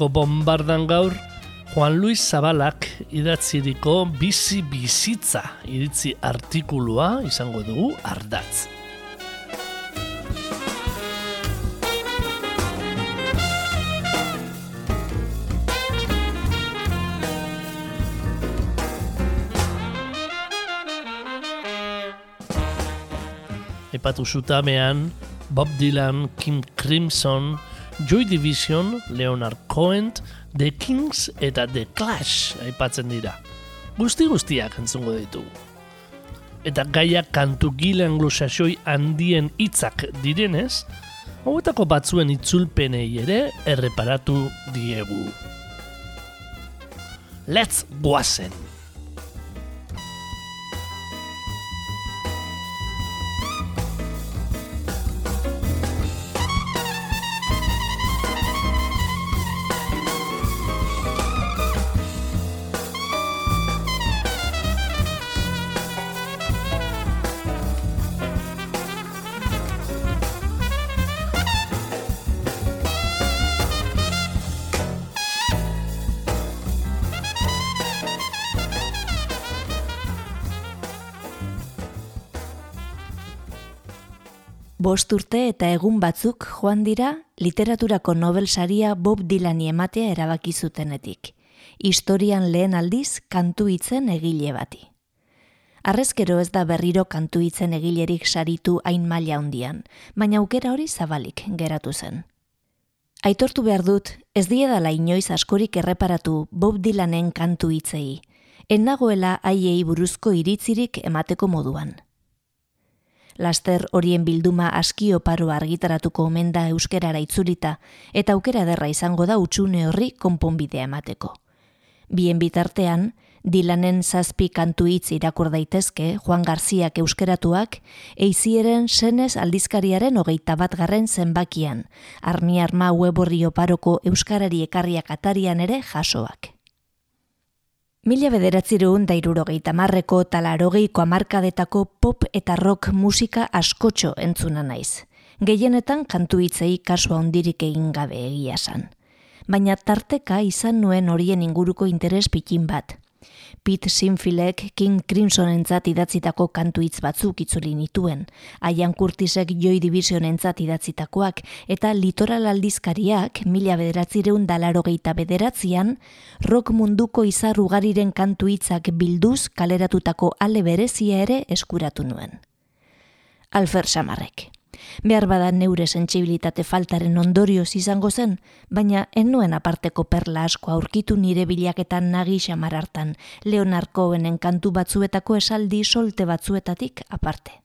Urpeko bombardan gaur, Juan Luis Zabalak idatziriko bizi bizitza iritzi artikulua izango dugu ardatz. Epatu zutamean, Bob Dylan, Kim Crimson, Joy Division, Leonard Cohen, The Kings eta The Clash aipatzen dira. Guzti guztiak entzungo ditugu. Eta gaia kantu gila anglosaxoi handien hitzak direnez, hauetako batzuen itzulpenei ere erreparatu diegu. Let's goazen! Bost urte eta egun batzuk joan dira literaturako Nobel saria Bob Dylani ematea erabaki zutenetik. Historian lehen aldiz kantu hitzen egile bati. Arrezkero ez da berriro kantu hitzen egilerik saritu hain maila handian, baina aukera hori zabalik geratu zen. Aitortu behar dut, ez diedala inoiz askorik erreparatu Bob Dylanen kantu hitzei, enagoela haiei buruzko iritzirik emateko moduan laster horien bilduma aski oparo argitaratuko omen da euskerara itzulita, eta aukera derra izango da utxune horri konponbidea emateko. Bien bitartean, Dilanen zazpi kantu hitz irakur daitezke Juan Garziak euskeratuak, eizieren senez aldizkariaren hogeita bat garren zenbakian, armi arma weborri oparoko euskarari ekarriak atarian ere jasoak. Mila bederatzireun da irurogeita marreko talarogeiko amarkadetako pop eta rock musika askotxo entzuna naiz. Gehienetan kantu hitzei kasua ondirik egin gabe egia san. Baina tarteka izan nuen horien inguruko interes pikin bat. Pete Sinfilek King Crimson entzat idatzitako kantu hitz batzuk itzuli nituen, Aian Curtisek Joy Division entzat idatzitakoak, eta litoral aldizkariak mila bederatzireun dalaro geita bederatzean, rock munduko izarrugariren kantu hitzak bilduz kaleratutako ale berezia ere eskuratu nuen. Alfer Samarrek behar bada neure sentsibilitate faltaren ondorioz izango zen, baina ennuen aparteko perla asko aurkitu nire bilaketan nagi xamar hartan, Leonard Cohenen kantu batzuetako esaldi solte batzuetatik aparte.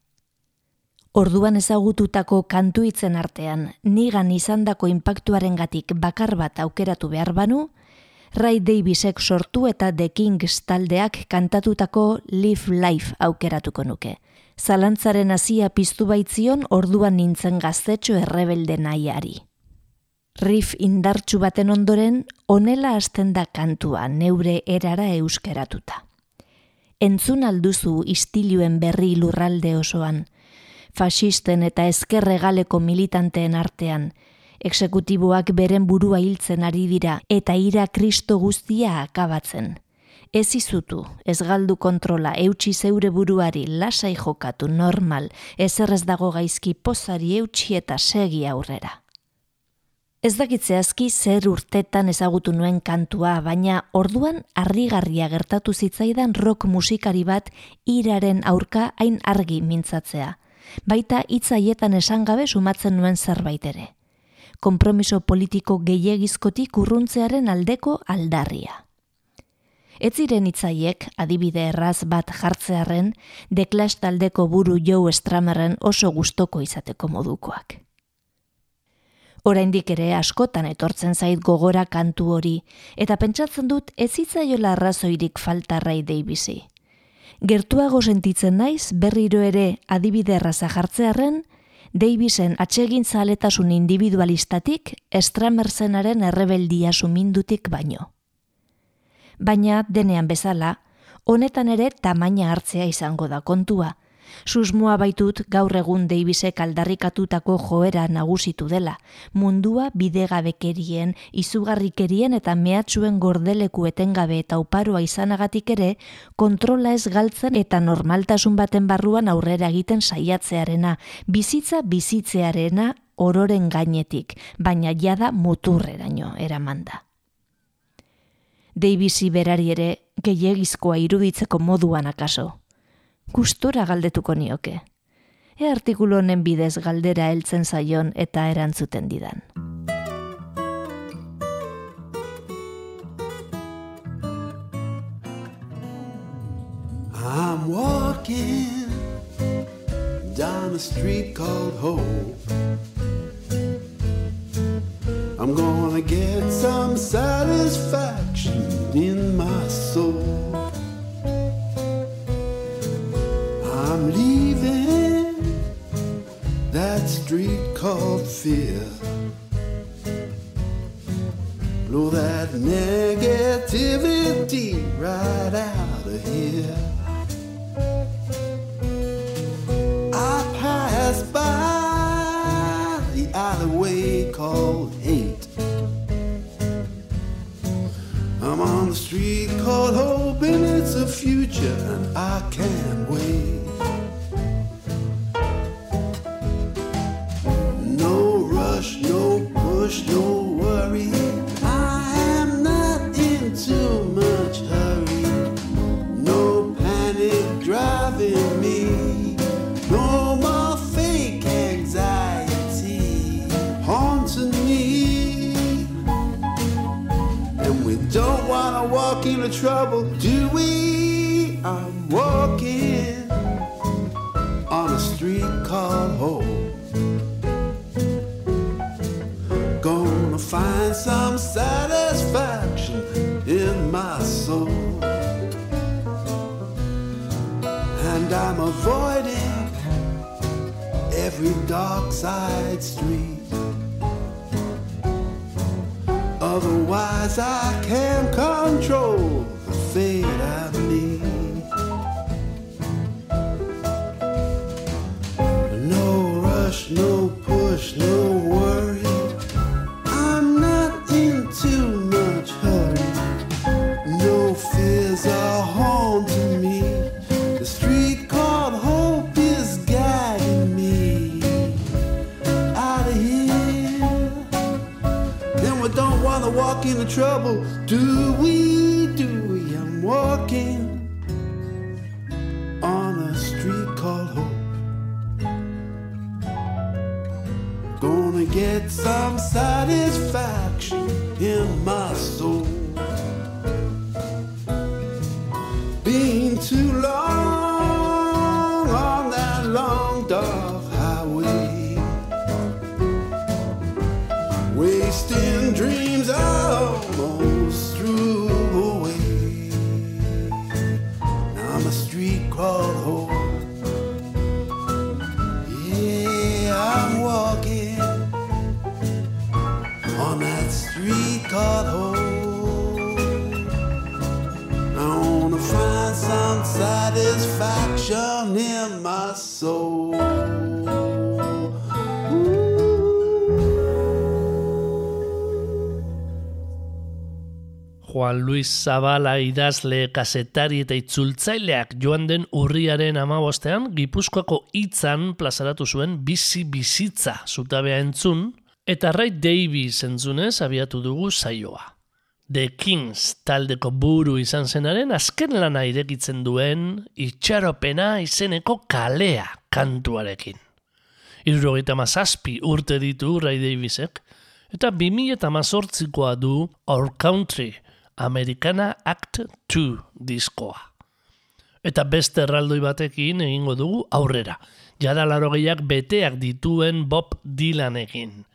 Orduan ezagututako kantu hitzen artean, nigan izandako inpaktuaren gatik bakar bat aukeratu behar banu, Ray Davisek sortu eta The Kings taldeak kantatutako Live Life aukeratuko nuke zalantzaren hasia piztu baitzion orduan nintzen gaztetxo errebelde nahiari. Riff indartsu baten ondoren, onela hasten da kantua neure erara euskeratuta. Entzun alduzu istiluen berri lurralde osoan, fasisten eta ezkerregaleko militanteen artean, eksekutiboak beren burua hiltzen ari dira eta ira kristo guztia akabatzen ez izutu, ez galdu kontrola, eutxi zeure buruari, lasai jokatu, normal, ez dago gaizki pozari eutxi eta segi aurrera. Ez dakitze aski zer urtetan ezagutu nuen kantua, baina orduan harrigarria gertatu zitzaidan rock musikari bat iraren aurka hain argi mintzatzea. Baita hitzaietan esan gabe sumatzen nuen zerbait ere. Kompromiso politiko gehiagizkotik urruntzearen aldeko aldarria Ez ziren itzaiek adibide erraz bat jartzearen deklas taldeko buru Joe Stramerren oso gustoko izateko modukoak. Oraindik ere askotan etortzen zait gogora kantu hori, eta pentsatzen dut ez itzaiola arrazoirik falta Ray. Gertuago sentitzen naiz berriro ere adibide erraza jartzearen, Davisen atsegin zaletasun individualistatik estramerzenaren errebeldia sumindutik baino. Baina denean bezala, honetan ere tamaina hartzea izango da kontua, Susmoa baitut gaur egun Davisek aldarrikatutako joera nagusitu dela, mundua bidegabekerien, izugarrikerien eta mehatxuen gordeleku etengabe eta uparoa izanagatik ere, kontrola ez galtzen eta normaltasun baten barruan aurrera egiten saiatzearena, bizitza bizitzearena ororen gainetik, baina jada muturreraino eramanda. Davisi berari ere gehiagizkoa iruditzeko moduan akaso gustora galdetuko nioke. E artikulu honen bidez galdera heltzen zaion eta erantzuten didan. I'm walking down a street called Hope. I'm gonna get some satisfaction in my soul. I'm leaving that street called fear. Blow that negativity right out of here. I pass by the alleyway called I'm on the street called hoping it's a future and I can't wait. No rush, no push, don't worry. I am not in too much hurry. Wanna walk into trouble, do we? I'm walking on a street called home. Gonna find some satisfaction in my soul. And I'm avoiding every dark side street. Otherwise, I can't control satisfaction in my soul. Juan Luis Zabala idazle kasetari eta itzultzaileak joan den urriaren amabostean Gipuzkoako hitzan plazaratu zuen bizi bizitza zutabea entzun eta Ray Davis entzunez abiatu dugu saioa. The Kings taldeko buru izan zenaren azken lana irekitzen duen itxaropena izeneko kalea kantuarekin. Irrogeita mazazpi urte ditu Ray Davisek, eta 2000 eta mazortzikoa du Our Country, Americana Act 2 diskoa. Eta beste erraldoi batekin egingo dugu aurrera. Jada laro beteak dituen Bob Dylan egin.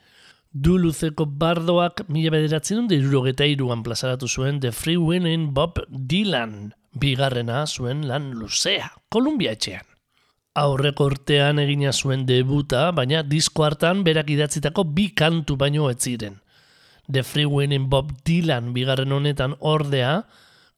Du luzeko bardoak mila bederatzen dut irurogeta iruan plazaratu zuen The Free Winning Bob Dylan. Bigarrena zuen lan luzea, Kolumbia etxean. Aurreko urtean egina zuen debuta, baina disko hartan berak idatzitako bi kantu baino ez ziren. The Free Winning Bob Dylan bigarren honetan ordea,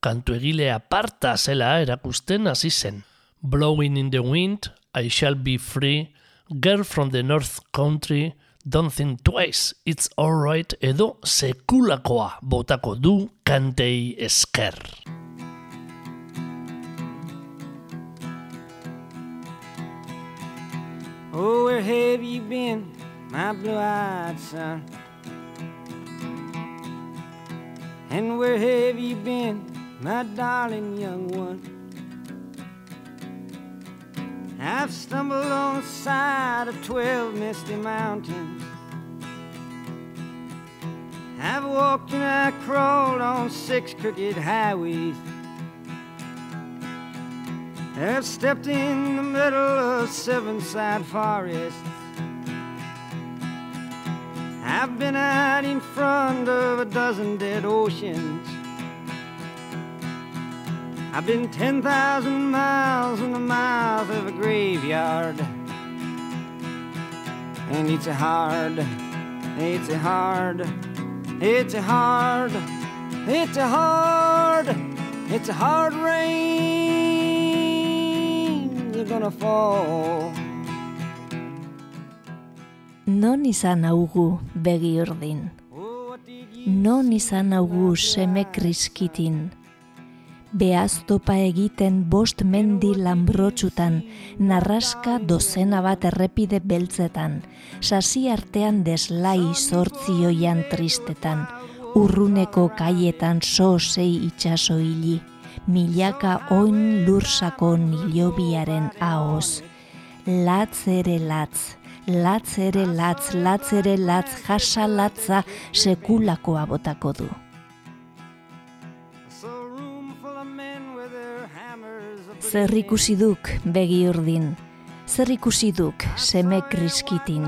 kantu egile aparta zela erakusten hasi zen. Blowing in the Wind, I Shall Be Free, Girl from the North Country, Don't Think Twice, It's Alright, edo sekulakoa botako du kantei esker. Oh, where have you been, my blue-eyed son? And where have you been, my darling young one? I've stumbled on the side of twelve misty mountains. I've walked and I crawled on six crooked highways. I've stepped in the middle of seven side forests. I've been out in front of a dozen dead oceans. I've been 10,000 miles in the mouth of a graveyard. And it's a hard, it's a hard, it's a hard, it's a hard, it's a hard rain. You're gonna fall. Non izan augu begi urdin. Non izan augu seme kriskitin. Behaztopa egiten bost mendi lanbrotxutan, narraska dozena bat errepide beltzetan, sasi artean deslai sortzioian tristetan, urruneko kaietan so sei itxaso hili, milaka oin lursako nilobiaren ahoz. Latz ere latz, latz ere latz, latz ere latz, jasa latza sekulakoa botako du. Zer ikusi duk begi urdin, zer ikusi duk seme kriskitin,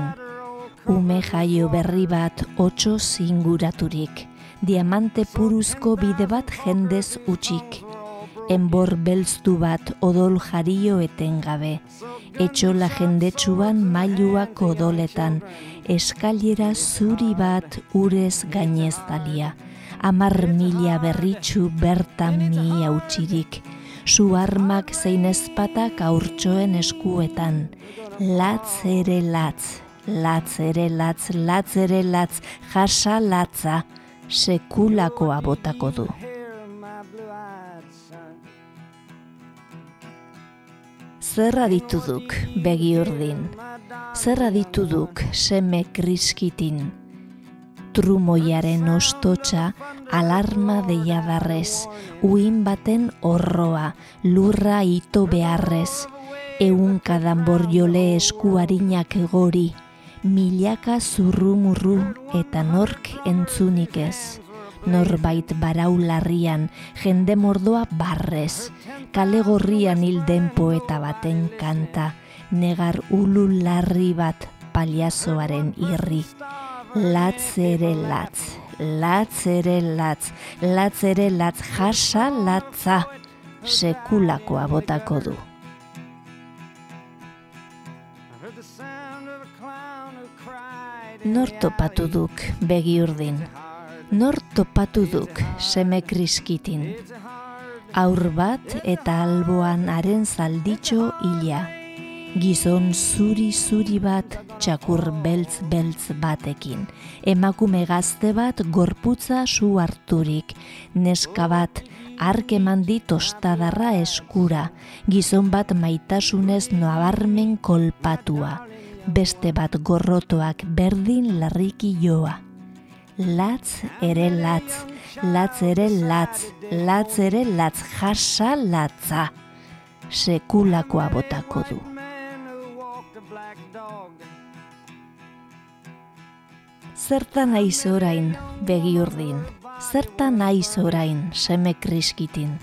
ume jaio berri bat otxo zinguraturik, diamante puruzko bide bat jendez utxik, enbor belztu bat odol jario etengabe, etxola jendetsuan mailuak odoletan, eskailera zuri bat urez gainez dalia, amar mila berritxu bertan mi hautsirik, su armak zein ezpatak aurtsoen eskuetan, latz ere latz, latz ere latz, latz ere latz, jasa latza, sekulakoa botako du. hair of my blue-eyed son. Zer adituduk begi urdin, zer adituduk seme kriskitin, trumoiaren ostotxa alarma deiadarrez, uin baten horroa, lurra ito beharrez, eunka danborjole eskuarinak gori, milaka zurrumurru eta nork entzunik ez. Norbait baraularrian, jende mordoa barrez, kale gorrian hilden poeta baten kanta, negar ulu larri bat paliazoaren irri. Latz ere latz, latz ere latz, latz ere latz jasa latza, sekulakoa botako du. Nor topatu duk begi urdin, nor topatu duk seme kriskitin. Aur bat eta alboan haren zalditxo hila. Gizon zuri-zuri bat txakur beltz-beltz batekin. Emakume gazte bat gorputza su harturik. Neska bat ark eman dit ostadarra eskura. Gizon bat maitasunez noabarmen kolpatua. Beste bat gorrotoak berdin larriki joa. Latz ere latz, latz ere latz, latz ere latz, jasa latza. Sekulakoa botako du. Zertan aiz orain begi urdin. zertan naiz orain seme kriskitin.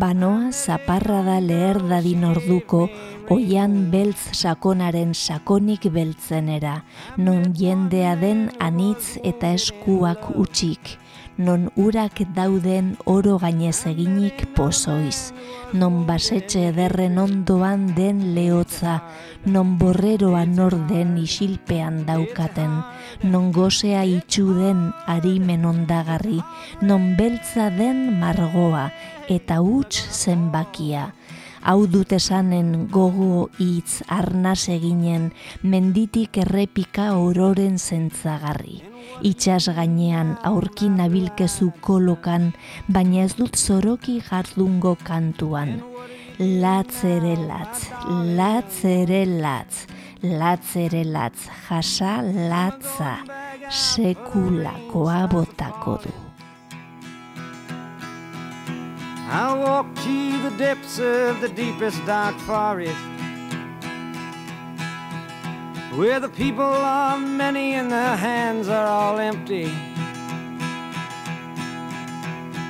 Banoa zaparra da leher dadin orduko oian beltz sakonaren sakonik beltzenera, non jendea den anitz eta eskuak utxik, non urak dauden oro gainez eginik pozoiz, non basetxe ederren ondoan den lehotza, non borreroa nor den isilpean daukaten, non gozea itxu den arimen ondagarri, non beltza den margoa eta huts zenbakia, hau dut esanen gogo hitz arnaz eginen menditik errepika ororen zentzagarri. Itxas gainean aurki nabilkezu kolokan, baina ez dut zoroki jardungo kantuan. Latz ere latz, latz ere latz, latz ere latz, jasa latza, sekulakoa botako du. I'll walk to the depths of the deepest dark forest Where the people are many and their hands are all empty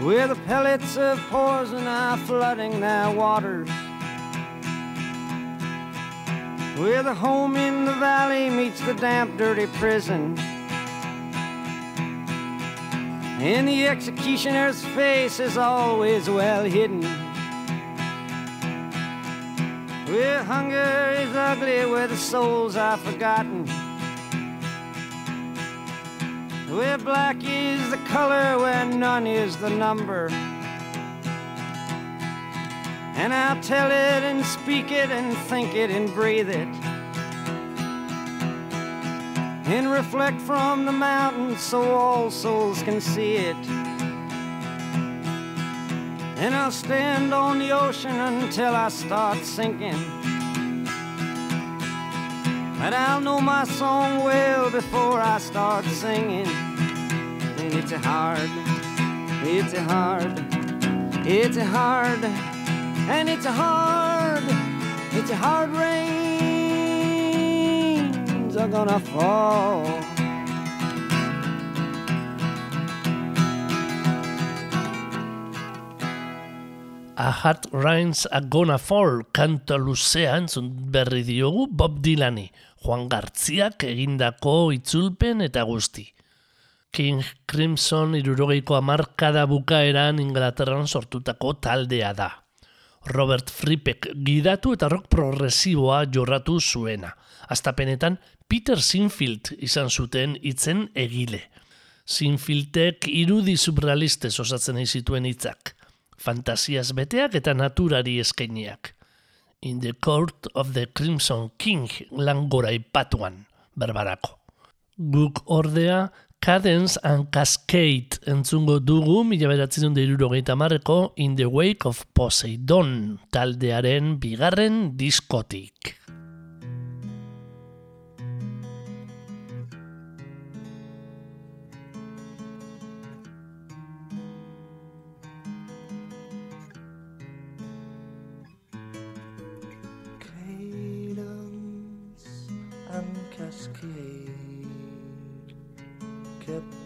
Where the pellets of poison are flooding their waters Where the home in the valley meets the damp, dirty prison and the executioner's face is always well hidden. Where hunger is ugly, where the souls are forgotten. Where black is the color, where none is the number. And I'll tell it and speak it and think it and breathe it and reflect from the mountain so all souls can see it. And I'll stand on the ocean until I start sinking. But I'll know my song well before I start singing. And it's a hard, it's a hard, it's a hard, and it's a hard, it's a hard rain are gonna fall. A Hard Rains a Gonna Fall kanta luzea entzun berri diogu Bob Dylani, Juan Gartziak egindako itzulpen eta guzti. King Crimson irurogeiko amarkada bukaeran Inglaterran sortutako taldea da. Robert Frippek gidatu eta rock progresiboa jorratu zuena. Aztapenetan Peter Sinfield izan zuten hitzen egile. Sinfieldek irudi surrealistez osatzen zituen hitzak fantasiaz beteak eta naturari eskainiak. In the Court of the Crimson King langora ipatuan, berbarako. Guk ordea, Cadence and Cascade entzungo dugu mila beratzen marreko In the Wake of Poseidon taldearen bigarren diskotik. escape kept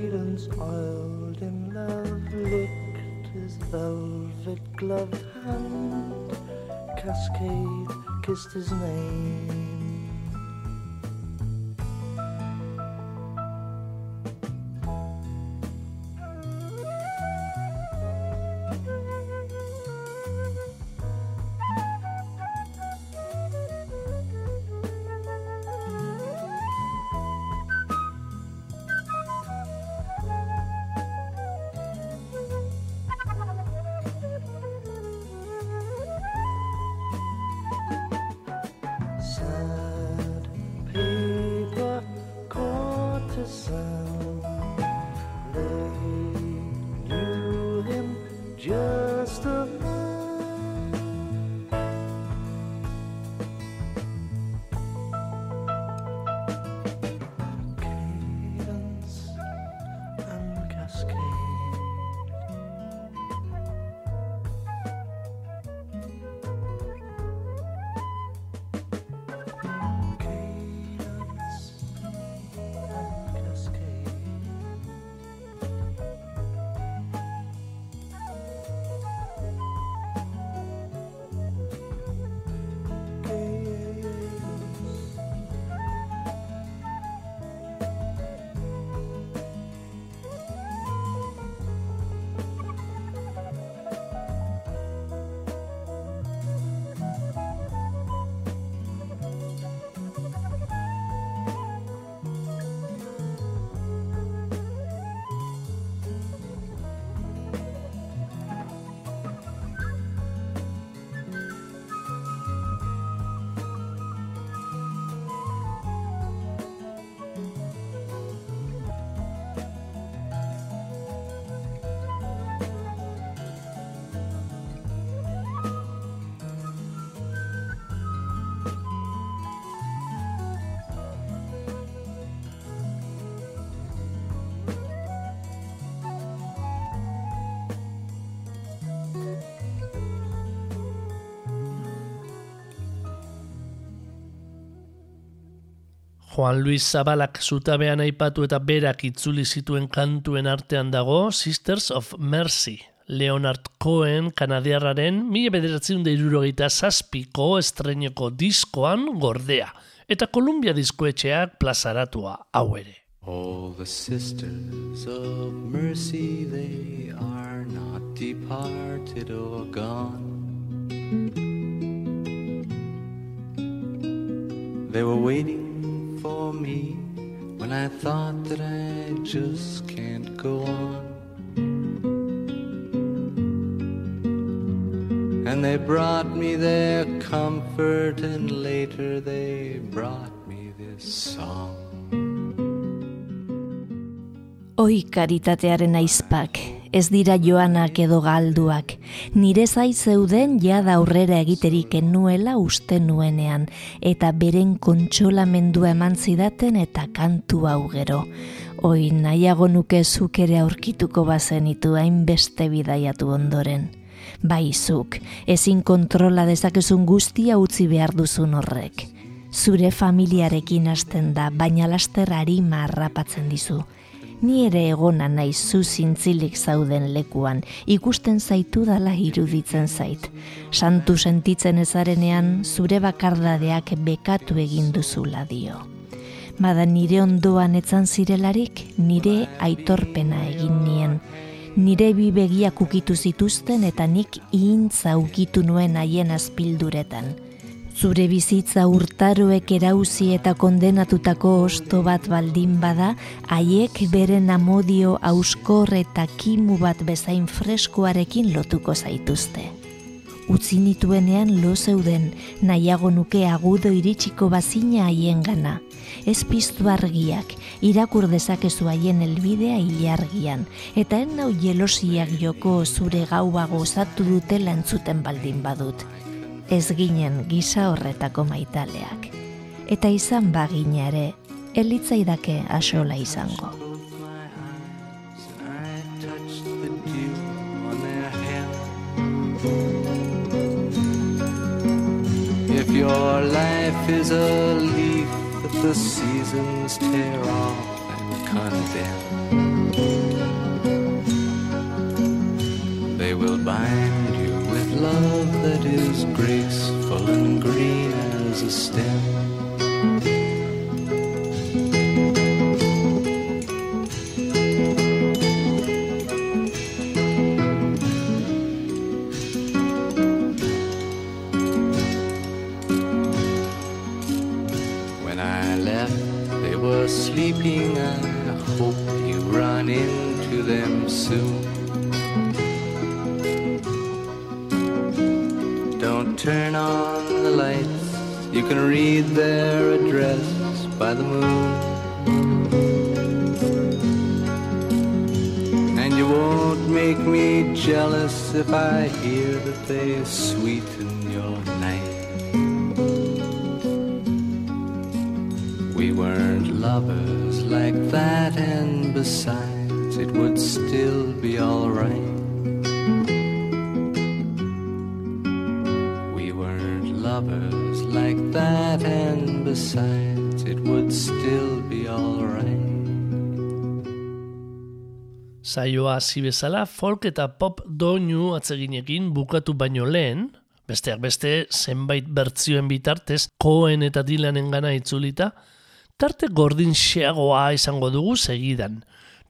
Cadence oiled in love licked his velvet gloved hand. Cascade kissed his name. Juan Luis Zabalak zutabean aipatu eta berak itzuli zituen kantuen artean dago Sisters of Mercy. Leonard Cohen kanadiarraren mila bederatzen da irurogeita zazpiko estreneko diskoan gordea. Eta Columbia diskoetxeak plazaratua hau ere. All the sisters of mercy, they are not departed or gone. They were waiting for me when I thought that I just can't go on. And they brought me their comfort, and later they brought me this song. Oi karitatearen aizpak, ez dira joanak edo galduak, nire zai zeuden jada aurrera egiterik enuela uste nuenean, eta beren kontsolamendua eman zidaten eta kantu hau gero. Oi nahiago nuke zuk ere aurkituko bazenitu hainbeste bidaiatu ondoren. Bai zuk, ezin kontrola dezakezun guztia utzi behar duzun horrek. Zure familiarekin hasten da, baina laster harima harrapatzen dizu. Ni ere egona naiz zu zintzilik zauden lekuan, ikusten zaitu dala iruditzen zait. Santu sentitzen ezarenean, zure bakardadeak bekatu egin duzula dio. Bada nire ondoan etzan zirelarik, nire aitorpena egin nien. Nire bi begiak ukitu zituzten eta nik ihintza ukitu nuen haien azpilduretan. Zure bizitza urtaroek erauzi eta kondenatutako osto bat baldin bada, haiek beren amodio auskor eta kimu bat bezain freskoarekin lotuko zaituzte. Utzi nituenean lo zeuden, nahiago nuke agudo iritsiko bazina haien gana. Ez piztu argiak, irakur dezakezu haien elbidea ilargian, eta en nau jelosiak joko zure gaua gozatu dutela entzuten baldin badut ez ginen gisa horretako maitaleak. Eta izan bagina ere, elitzaidake asola izango. If your life is a leaf that the seasons tear off and condemn, they will bind love that is graceful and green as a stem. When I left, they were sleeping. I hope you run into them soon. Don't turn on the lights. You can read their address by the moon. And you won't make me jealous if I hear that they sweeten your night. We weren't lovers like that, and besides, it would still be alright. Like that, and besides, it would still be alright. Saioa hasi bezala folk eta pop doinu atzeginekin bukatu baino lehen, besteak beste zenbait bertzioen bitartez Cohen eta Dylanen gana itzulita, tarte gordin xeagoa izango dugu segidan,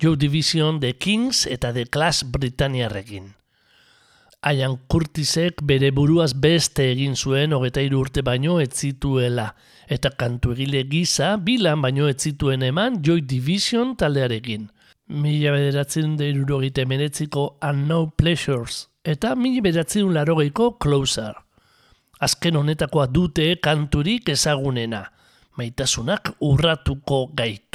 Joe Division, The Kings eta The Clash Britanniarrekin. Ian Curtisek bere buruaz beste egin zuen hogeta hiru urte baino ez zituela, eta kantu egile gisa bilan baino ez zituen eman Joy Division taldearekin. Mila bederatzen da irurogeita emeretziko Unknown Pleasures, eta mila bederatzen larogeiko Closer. Azken honetakoa dute kanturik ezagunena, maitasunak urratuko gaitu.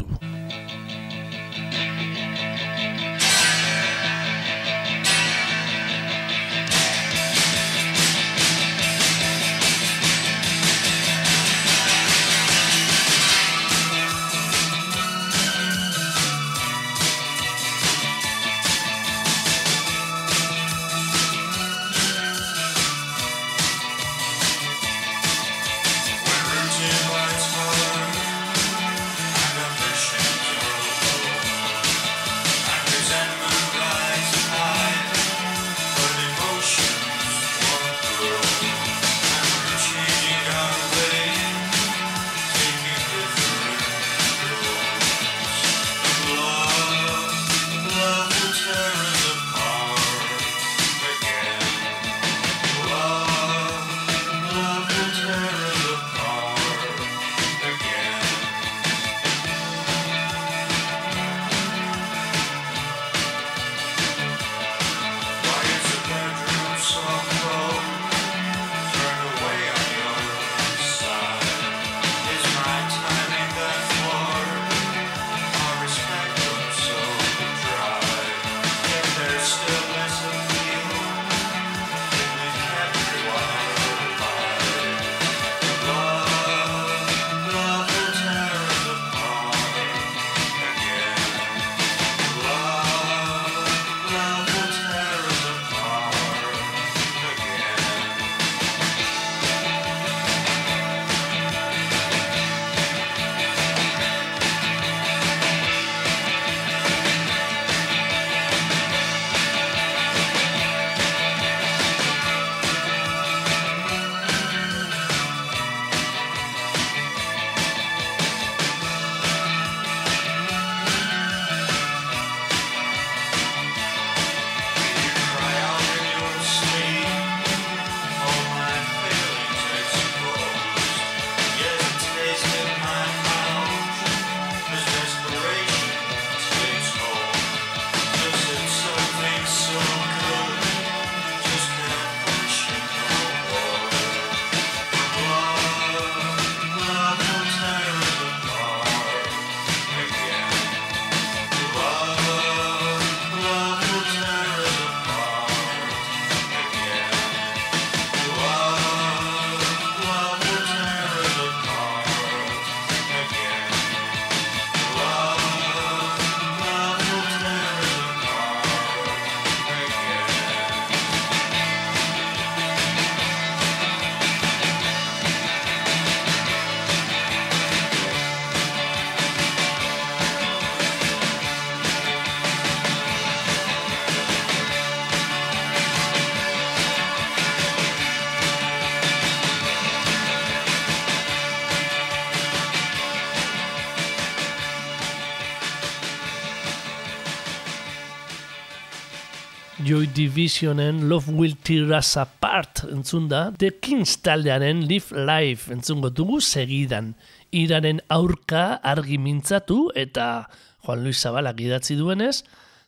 Divisionen Love Will Tear Us Apart entzun da, The Kings taldearen Live Life entzungo dugu segidan. Iraren aurka argi mintzatu eta Juan Luis Zabalak idatzi duenez,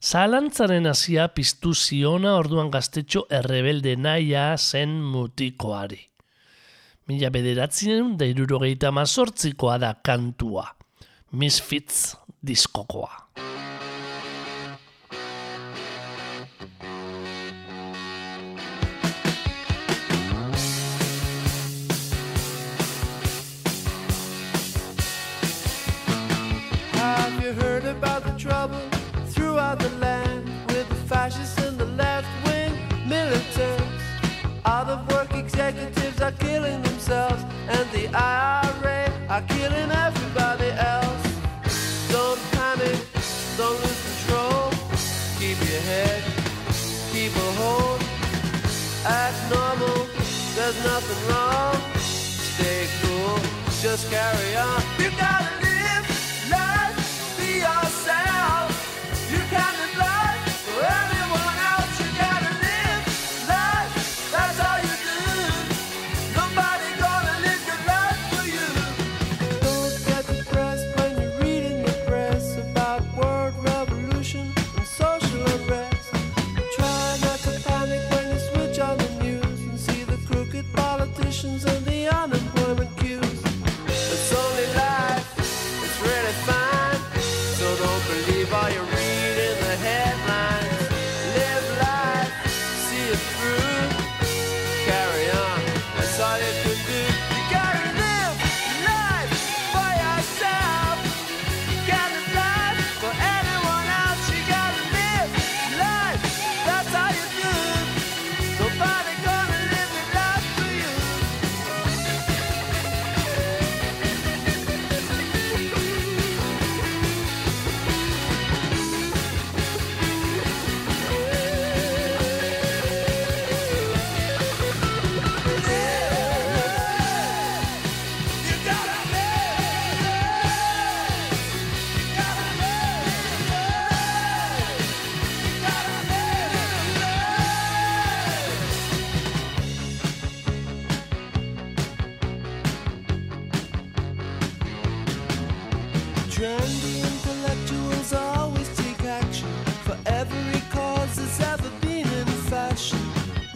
zalantzaren hasia piztu ziona orduan gaztetxo errebelde naia zen mutikoari. Mila bederatzinen da irurogeita mazortzikoa da kantua. Misfits diskokoa. Of work executives are killing themselves, and the IRA are killing everybody else. Don't panic, don't lose control. Keep your head, keep a hold. Act normal, there's nothing wrong. Stay cool, just carry on. You gotta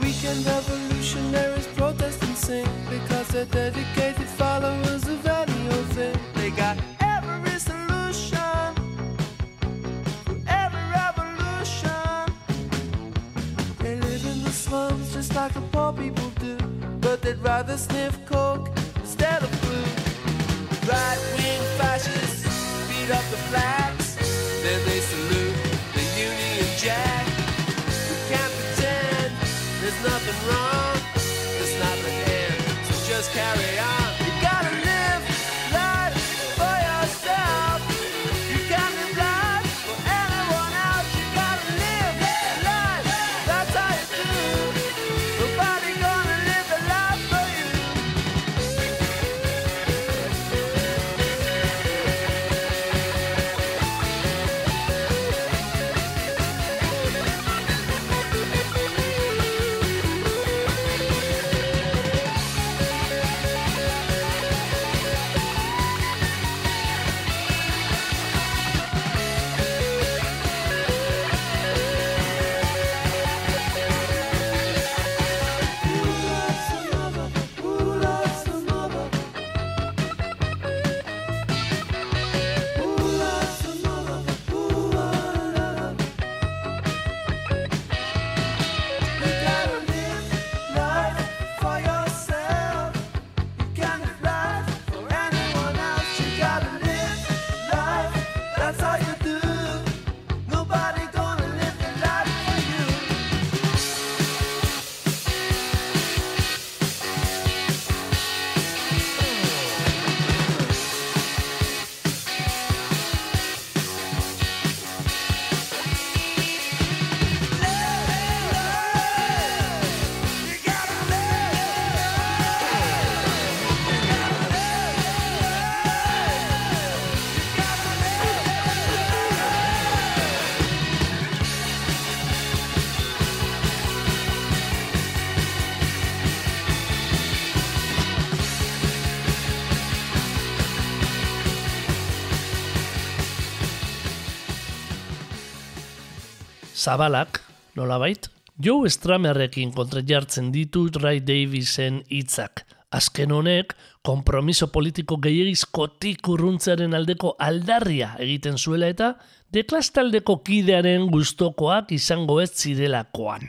Weekend revolutionaries protest and sing because they're dedicated followers of any old thing. They got every solution for every revolution. They live in the slums just like the poor people do, but they'd rather sniff coke instead of glue. Right wing fascists beat up the flags, then they salute nothing wrong, there's nothing in, so just carry on. Zabalak, nolabait, Joe Stramerrekin kontra jartzen ditu Ray Davisen hitzak. Azken honek, kompromiso politiko gehiagizkotik urruntzearen aldeko aldarria egiten zuela eta deklastaldeko kidearen gustokoak izango ez zirelakoan.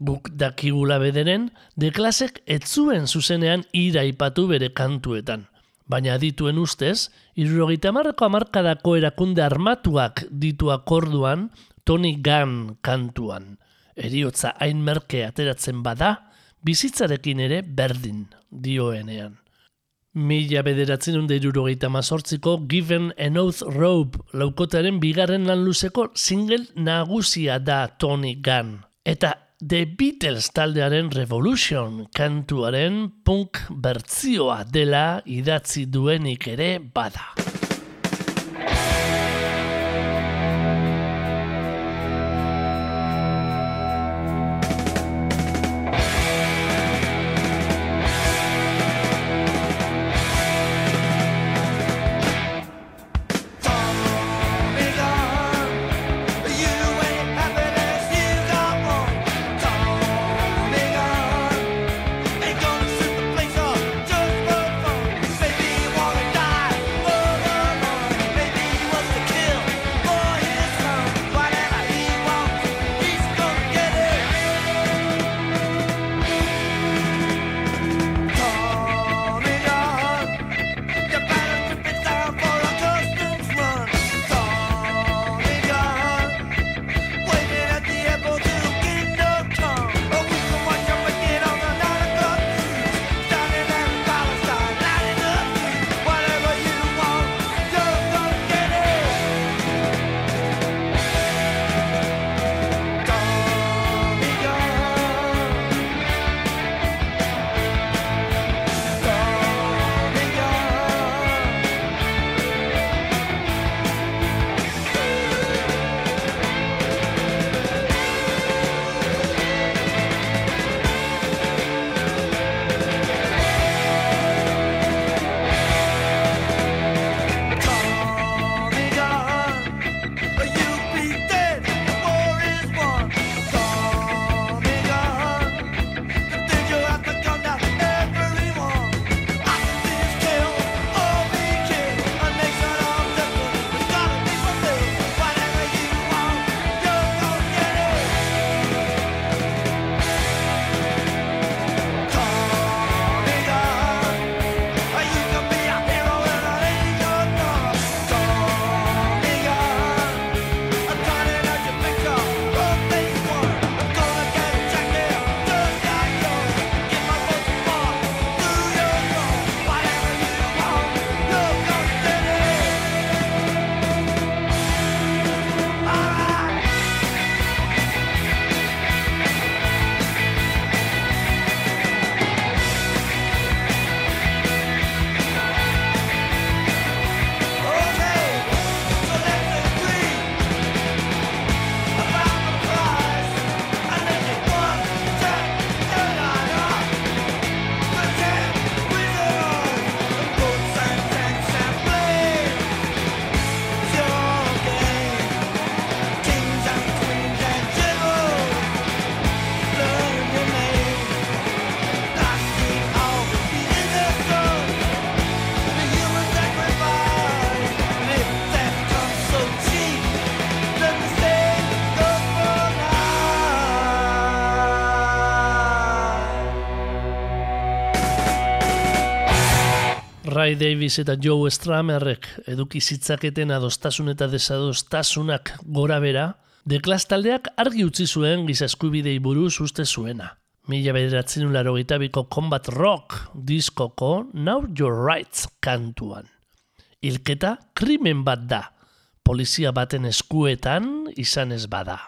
Guk dakigula bederen, deklasek etzuen zuzenean iraipatu bere kantuetan. Baina dituen ustez, irrogeita marrako amarkadako erakunde armatuak ditu akorduan Tony Gunn kantuan. Eriotza hain merke ateratzen bada, bizitzarekin ere berdin dioenean. Mila bederatzen hunde irurogeita mazortziko Given an Oath Rope laukotaren bigarren lan luzeko single nagusia da Tony Gunn. Eta The Beatles taldearen Revolution kantuaren punk bertzioa dela idatzi duenik ere bada. Ray Davis eta Joe Stramerrek eduki zitzaketen adostasun eta desadostasunak gora bera, deklas taldeak argi utzi zuen giza eskubidei buruz uste zuena. Mila bederatzen ularo biko Combat Rock diskoko Now Your Rights kantuan. Ilketa krimen bat da, polizia baten eskuetan izan ez bada.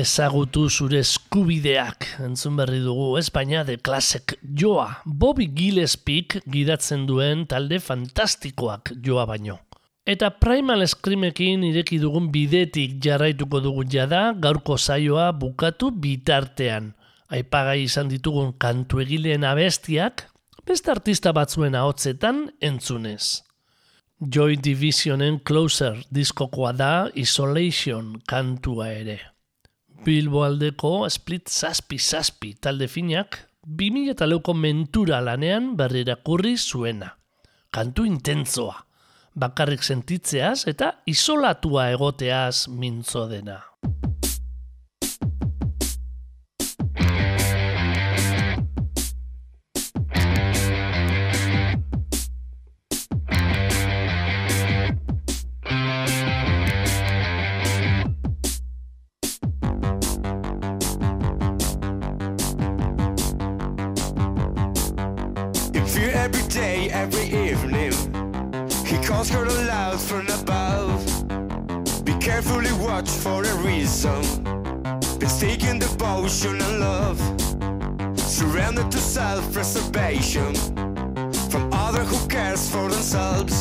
Ezagutu zure eskubideak entzun berri dugu Espainia de klasek joa. Bobby Gillespik gidatzen duen talde fantastikoak joa baino. Eta Primal Screamekin ireki dugun bidetik jarraituko dugu jada gaurko saioa bukatu bitartean. Aipagai izan ditugun kantu egileen abestiak, beste artista batzuen ahotzetan entzunez. Joy Divisionen Closer diskokoa da Isolation kantua ere. Bilbo aldeko Split Zazpi Zazpi talde finak, 2000 eta mentura lanean berrirakurri zuena. Kantu intentzoa, bakarrik sentitzeaz eta isolatua egoteaz mintzo dena. Self-preservation. From other who cares for themselves.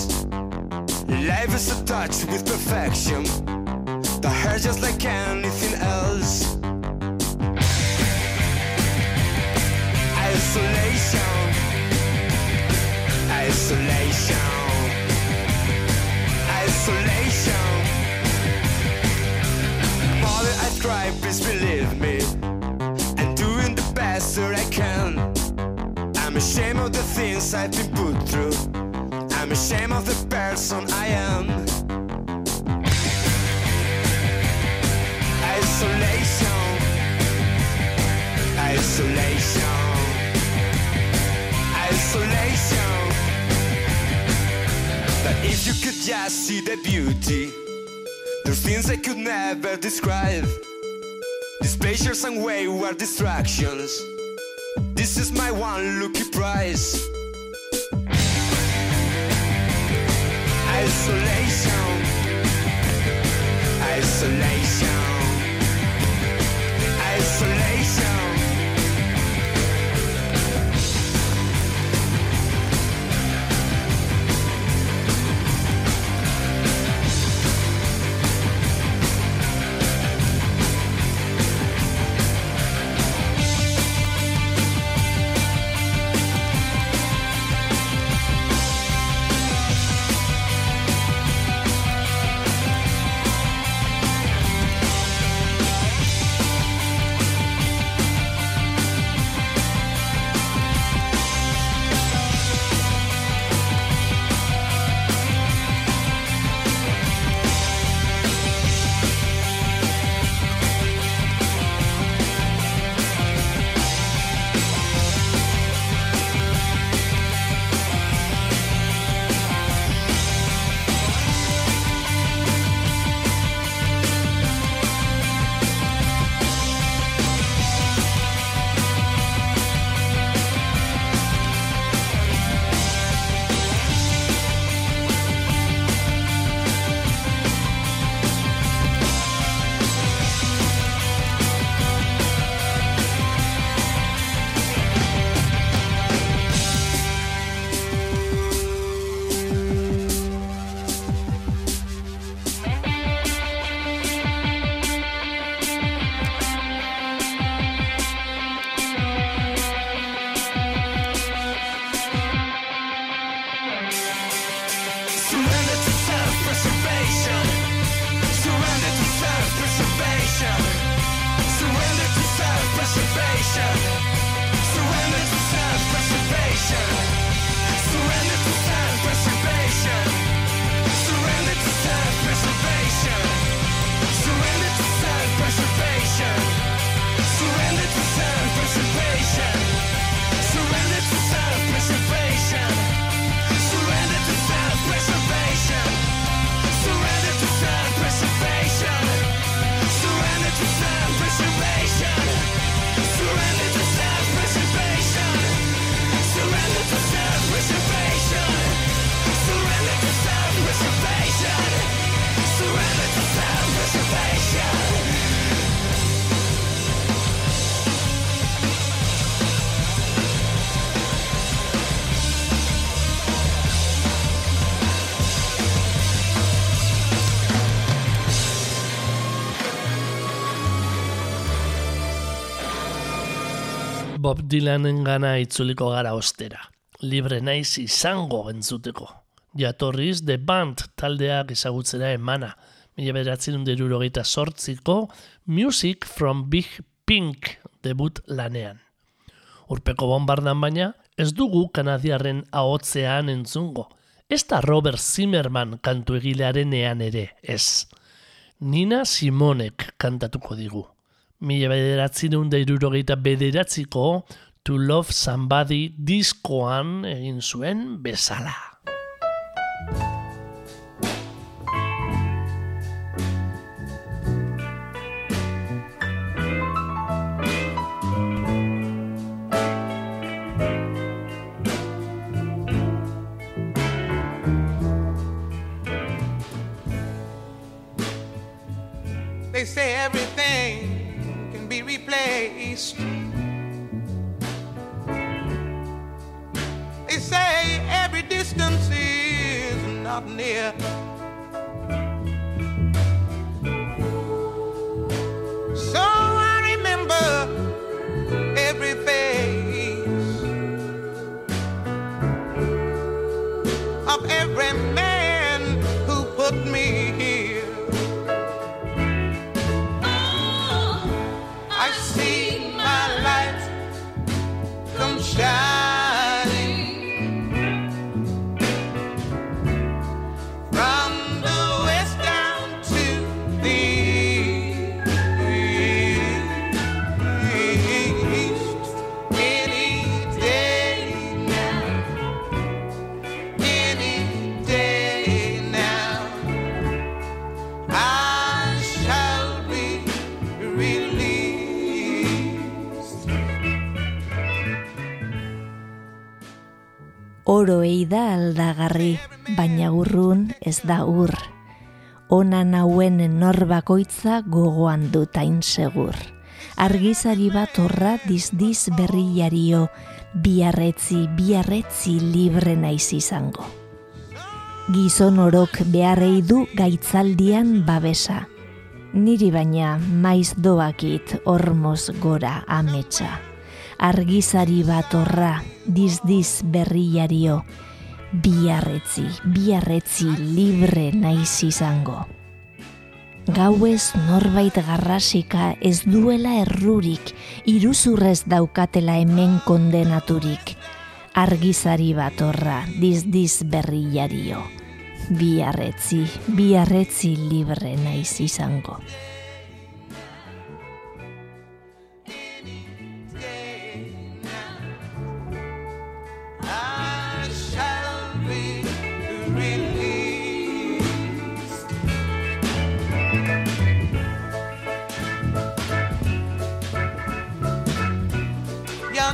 Life is a touch with perfection. The hair just like anything things I've been put through I'm ashamed of the person I am. Isolation. Isolation. Isolation. But if you could just see the beauty There's things I could never describe. These pleasures and wayward distractions. This is my one lucky prize isolate Dylanen gana itzuliko gara ostera. Libre naiz izango entzuteko. Jatorriz, The Band taldeak ezagutzera emana. Mila beratzen derurogeita sortziko Music from Big Pink debut lanean. Urpeko bombardan baina, ez dugu kanadiarren ahotzean entzungo. Ez da Robert Zimmerman kantu egilearen ean ere, ez. Nina Simonek kantatuko digu. Mila bederatzen deirurogeita bederatziko To Love Somebody diskoan egin zuen bezala. They say everything They say every distance is not near. Oroei da aldagarri, baina urrun ez da ur. Ona nauen norbakoitza gogoan dutain segur. Argizari bat horra dizdiz berriario, biarretzi, biarretzi libre naiz izango. Gizon orok beharrei du gaitzaldian babesa. Niri baina maiz doakit ormoz gora ametsa. Argizari bat horra, dizdiz berriario, biarretzi, biarretzi libre naiz izango. Gauez norbait garrasika ez duela errurik, iruzurrez daukatela hemen kondenaturik. Argizari bat horra, dizdiz berriario. Biarretzi, biarretzi libre naiz izango.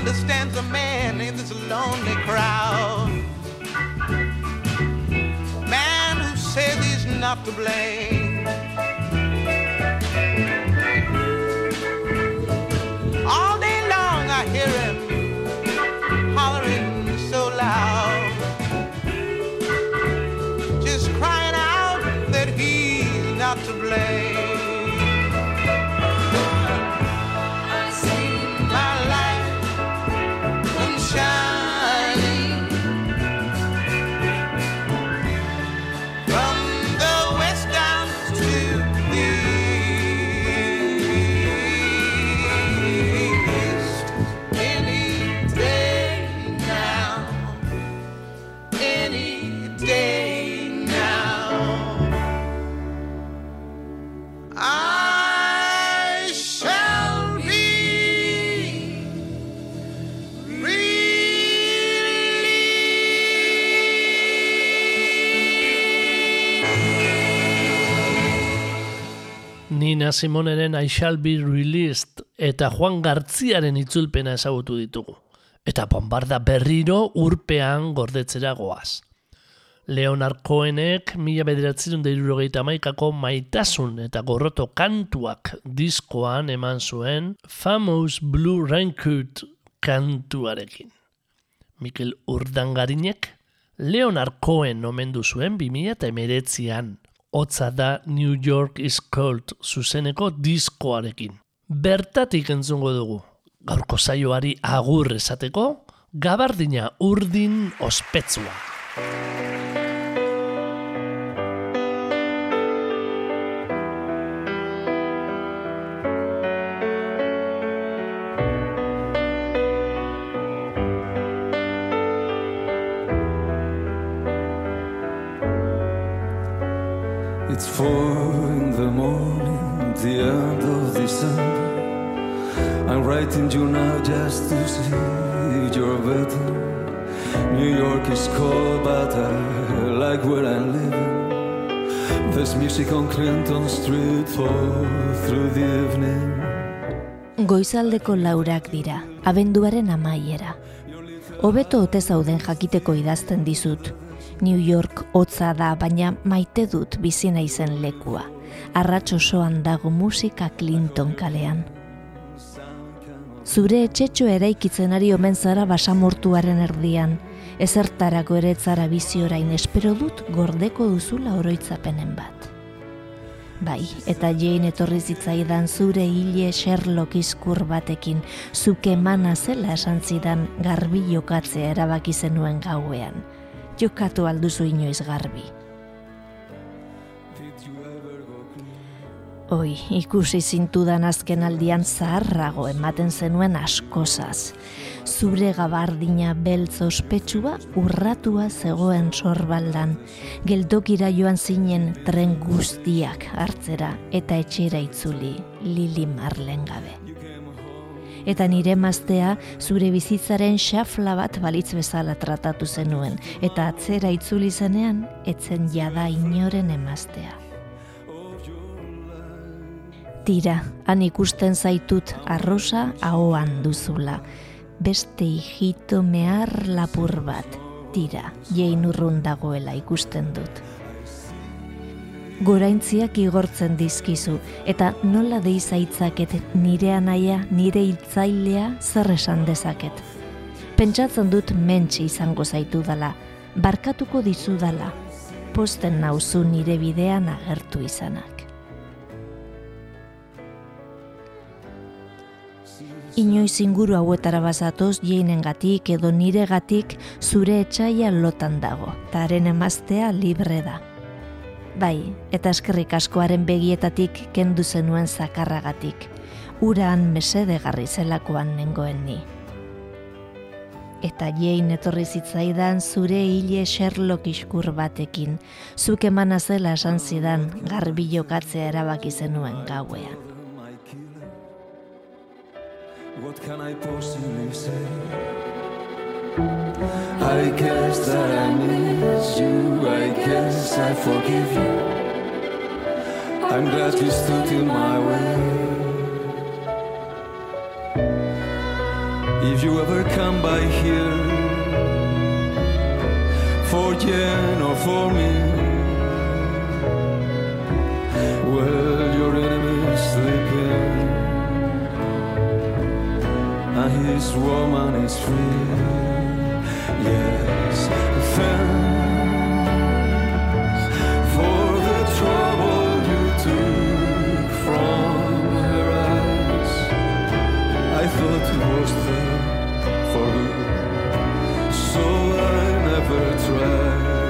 Yonder stands a man in this lonely crowd. Man who says he's not to blame. Nina Simoneren I Shall Be Released eta Juan Gartziaren itzulpena ezagutu ditugu. Eta bombarda berriro urpean gordetzera goaz. Leonard Cohenek mila bederatzen deirurogeita maikako maitasun eta gorroto kantuak diskoan eman zuen Famous Blue Raincoat kantuarekin. Mikel Urdangarinek Leonard Cohen omendu zuen 2008an. Hotza da New York is Cold zuzeneko diskoarekin. Bertatik entzungo dugu. gaurko zaioari agur esateko, gabardina urdin ospetsua. Writing you now just to see if you're better. New York is cold, but I like where I'm living. There's music on Clinton Street all through the evening. Goizaldeko laurak dira, abenduaren amaiera. Hobeto ote zauden jakiteko idazten dizut. New York hotza da, baina maite dut bizi naizen lekua. Arratx osoan dago musika Clinton kalean. Zure etxetxo eraikitzen ari omen zara basamortuaren erdian. Ezertarako ere zara bizi orain espero dut gordeko duzula oroitzapenen bat. Bai, eta Jane etorri zitzaidan zure hile Sherlock iskur batekin, zuke mana zela esan zidan garbi jokatzea erabaki zenuen gauean. Jokatu alduzu inoiz garbi. Oi, ikusi zintudan azken aldian zaharrago ematen zenuen askozaz. Zure gabardina beltz ospetsua urratua zegoen sorbaldan. Geltokira joan zinen tren guztiak hartzera eta etxera itzuli, Lili Marlen gabe. Eta nire maztea zure bizitzaren xafla bat balitz bezala tratatu zenuen, eta atzera itzuli zenean, etzen jada inoren emaztea. Tira, han ikusten zaitut arrosa ahoan duzula. Beste hijito mehar lapur bat. Tira, jein urrun dagoela ikusten dut. Goraintziak igortzen dizkizu, eta nola deizaitzaket nire anaia, nire hitzailea zer esan dezaket. Pentsatzen dut mentsi izango zaitu dala, barkatuko dizu dala, posten nauzu nire bidean agertu izanak. Inoiz inguru hauetara bazatoz jeinengatik edo niregatik zure etxaia lotan dago, eta haren emaztea libre da. Bai, eta eskerrik askoaren begietatik kendu zenuen zakarragatik, uran mesedegarri zelakoan nengoen ni. Eta jein etorri zitzaidan zure hile Sherlock iskur batekin, zuk emana zela esan zidan garbi jokatzea erabaki zenuen gauean. What can I possibly say? I guess that I miss you, I guess I forgive you. I'm glad you stood in my way. If you ever come by here, for Jen or for me, well, his woman is free. Yes, thanks for the trouble you took from her eyes. I thought it was there for good, so I never tried.